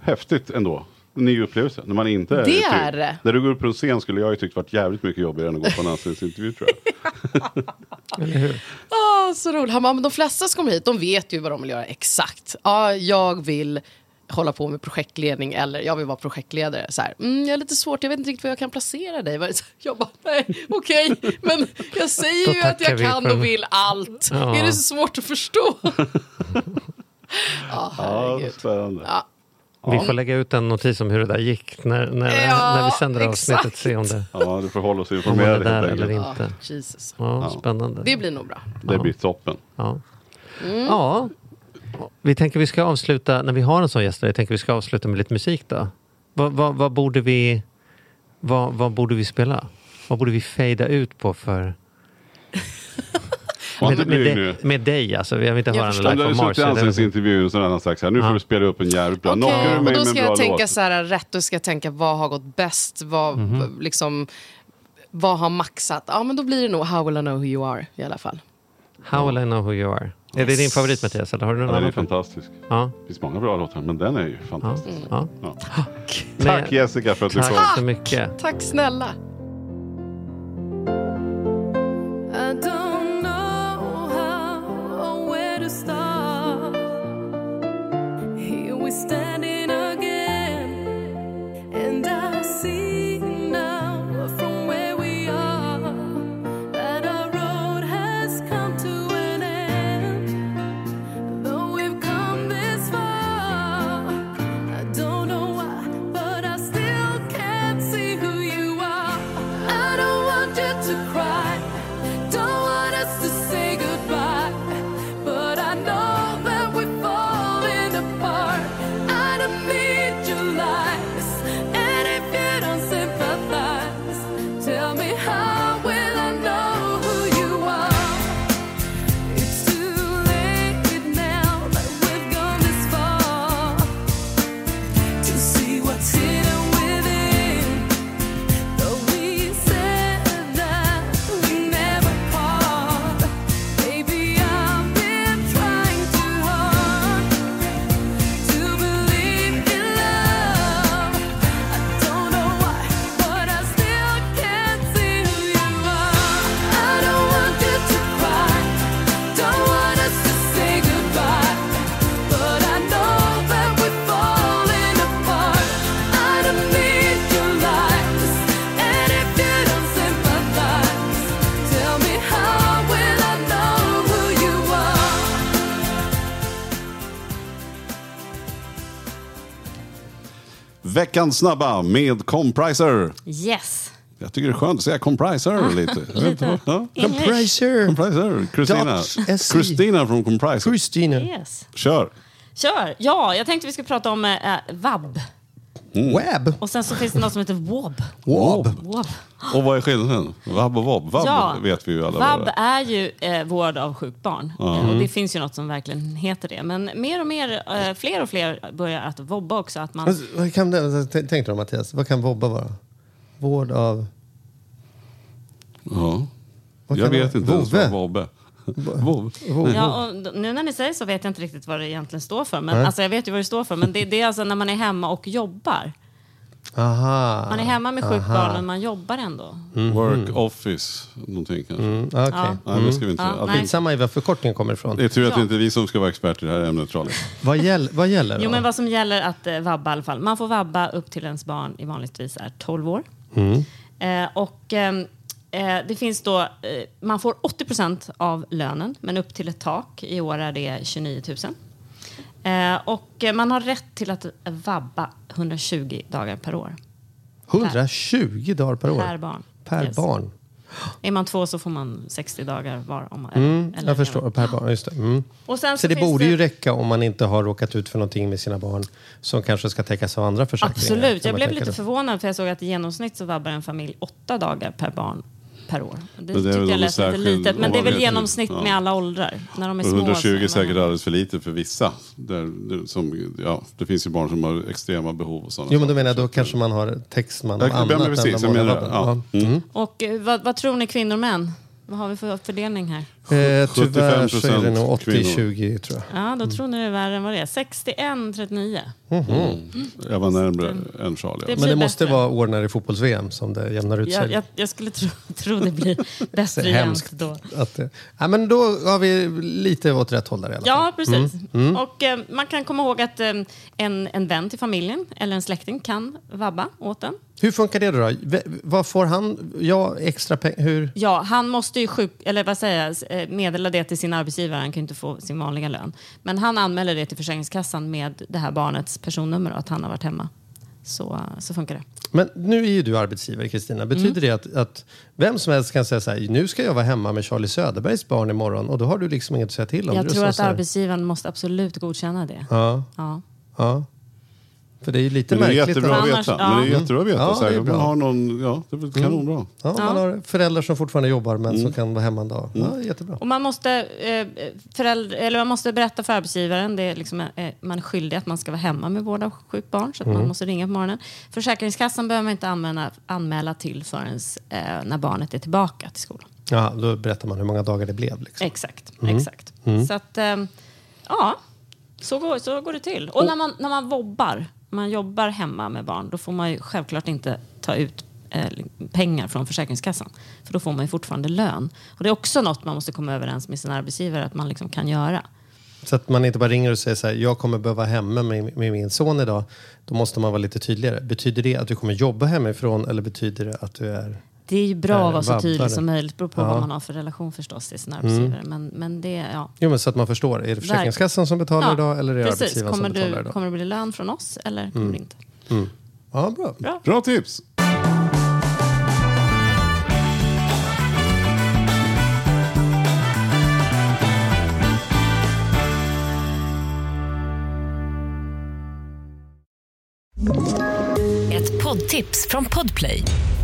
Häftigt ändå. Ny upplevelse. När man inte Det är det. När du går upp på en scen skulle jag ju tyckt varit jävligt mycket jobbigare än att gå på en anställningsintervju tror jag. Ah, så roligt. Han bara, men de flesta som kommer hit, de vet ju vad de vill göra exakt. Ja, jag vill hålla på med projektledning eller jag vill vara projektledare. Så här, mm, jag är lite svårt, jag vet inte riktigt var jag kan placera dig. Jag bara, nej, okej, men jag säger ju att jag kan och vill allt. Ja. Är det så svårt att förstå? Ja, Ja, spännande. Ja. Vi får lägga ut en notis om hur det där gick när, när, Ja, när vi sänder exakt. avsnittet. Se om det Ja, du får hålla oss informerade där eller inte. Ja, Jesus. Ja, spännande. Det blir nog bra. Det blir toppen. Ja. Mm. ja. Vi tänker vi ska avsluta, när vi har en sån gäst, jag tänker vi ska avsluta med lite musik då. Vad, vad, vad borde vi vad, vad borde vi spela? Vad borde vi fejda ut på för... Var Med, med, nu. med dig alltså, jag vill inte höra en förstår. Om du live hade Mars. suttit i anställningsintervjun så hade han sagt så här, nu får Ja. du spela upp en jävligt bra. Knockar du och då med ska jag tänka låt? så här rätt, då ska jag tänka vad har gått bäst, vad, Mhm. liksom, vad har maxat? Ja, men då blir det nog How will I know who you are i alla fall. How will I know who you are? Är det din favorit Mattias? Eller har du någon Ja, den är fantastisk. Ja. Det finns många bra låtar, men den är ju ja. fantastisk. ja. Ja. Men- Tack Jessica för att du kom. Tack så mycket. Tack snälla. Veckans snabba med Compriser. Yes. Jag tycker det är skönt att säga Compriser lite. Vet inte vad- ja. Compriser. Compriser. Kristina. Dot SE. Kristina från Compriser. Christina. yes. Kör. Kör! Ja, jag tänkte vi skulle prata om eh, vab. Web. Och sen så finns det något som heter wob. Wob. wob. Och vad är skillnaden? Vab och vob. Vab Ja, vet vi ju alla vad Vab det är. är ju eh, vård av sjukt barn. Eh, och det finns ju något som verkligen heter det. Men mer och mer, eh, fler och fler börjar att vobba också. Att man, Alltså, Vad kan det, t- tänk dig då Mattias, vad kan vobba vara? Vård av... Ja. Vad Jag kan det vet vara? inte ens vad vobbe. Vov. Ja, och nu när ni säger så vet jag inte riktigt vad det egentligen står för. Men, alltså, jag vet ju vad det står för, men det, det är alltså när man är hemma och jobbar. Aha. Man är hemma med sjukt barn, men man jobbar ändå. Work office. Någonting kanske. Mm, Okej. Ja. Nej, det ska vi inte Ja, säga. nej. Att- Samma i var förkortningen kommer ifrån. Det är tur att Ja. det inte är vi som ska vara experter i det här ämnet, Charlie. Vad, gäll, vad gäller då? Jo, men vad som gäller att eh, vabba i alla fall. Man får vabba upp till ens barn i vanligtvis är 12 år. Eh, och eh, det finns då, eh, man får 80 procent av lönen, men upp till ett tak. I år är det 29 000. Eh, och eh, man har rätt till att vabba 120 dagar per år. 120 dagar per år? Per barn. Per Yes. barn. Är man två så får man 60 dagar var. Om, Mm, eller- jag förstår. Per barn, just det. Mm. Och sen Så det finns borde ju räcka om man inte har råkat ut för någonting med sina barn som kanske ska täckas av andra försäkringar. Absolut. Jag man blev lite då. förvånad för jag såg att i genomsnitt så vabbar en familj åtta dagar per barn per år. Det, det jag lät lite litet. Men det är väl genomsnitt ja. med alla åldrar. När de är Och små. 120 är säkert alldeles för lite för vissa. Där, det- som, ja, det finns ju barn som har extrema behov och sådana Jo, men då menar jag, då kanske man har textman Ja, annat precis, än jag menar. Ja. Mm. Och eh, vad, vad tror ni kvinnor och män? Vad har vi för fördelning här? Eh, tyvärr så är det 75% nog kvinnor. 80-20 tror jag. Ja, då tror ni det är värre än vad det är. 61-39. Jag var närmare än Charlie. Det. Men det måste bättre. vara år när det är fotbolls-VM som det jämnar ut sig. Jag, jag, jag skulle tro, tro det blir bättre jämnt hemskt då. Att ja, men då har vi lite åt rätt håll där i alla fall. Ja, precis. Mm. Och eh, man kan komma ihåg att eh, en, en vän till familjen eller en släkting kan vabba åt en. Hur funkar det då? Vad får han? Ja, extra pengar? Hur? Ja, han måste ju sjuk, eller vad säger jag, meddela det till sin arbetsgivare. Han kan ju inte få sin vanliga lön. Men han anmäler det till Försäkringskassan med det här barnets personnummer och att han har varit hemma. Så, så funkar det. Men nu är ju du arbetsgivare, Kristina. Betyder Mm. det att, att vem som helst kan säga så här, nu ska jag vara hemma med Charlie Söderbergs barn imorgon och då har du liksom inget att säga till om? Jag tror att arbetsgivaren måste absolut godkänna det. Ja, Ja. ja. För det är ju lite Men det är märkligt. jättebra att Annars- veta. ja. Men det är jättebra att veta. Ja, så här, det är bra. man har någon, ja, det är väl kanonbra. Ja, man har föräldrar som fortfarande jobbar men Mm. som kan vara hemma en dag. Ja, jättebra. Och man måste, eh, föräldrar, eller man måste berätta för arbetsgivaren, det är liksom, eh, man är skyldig att man ska vara hemma med vård av sjukt barn, så att man måste ringa på morgonen. Försäkringskassan behöver man inte anmäla, anmäla till förrän eh, när barnet är tillbaka till skolan. Ja, då berättar man hur många dagar det blev. Liksom. Exakt. exakt. Så att, ja, så går, så går det till. Och när man, när man vobbar, man jobbar hemma med barn, då får man ju självklart inte ta ut eh, pengar från Försäkringskassan. För då får man ju fortfarande lön. Och det är också något man måste komma överens med sin arbetsgivare att man liksom kan göra. Så att man inte bara ringer och säger så här, jag kommer behöva hemma med, med min son idag. Då måste man vara lite tydligare. Betyder det att du kommer jobba hemifrån eller betyder det att du är... Det är ju bra att vara så tydlig som möjligt. beror på Ja. vad man har för relation förstås till sin arbetsgivare. Men, men det, ja. Jo, men så att man förstår. Är det Försäkringskassan som betalar Ja, idag eller är det Precis. arbetsgivaren Kommer, som betalar du, idag? kommer det bli lön från oss eller kommer det inte? Ja, bra. Bra. Bra tips! Ett poddtips från Podplay.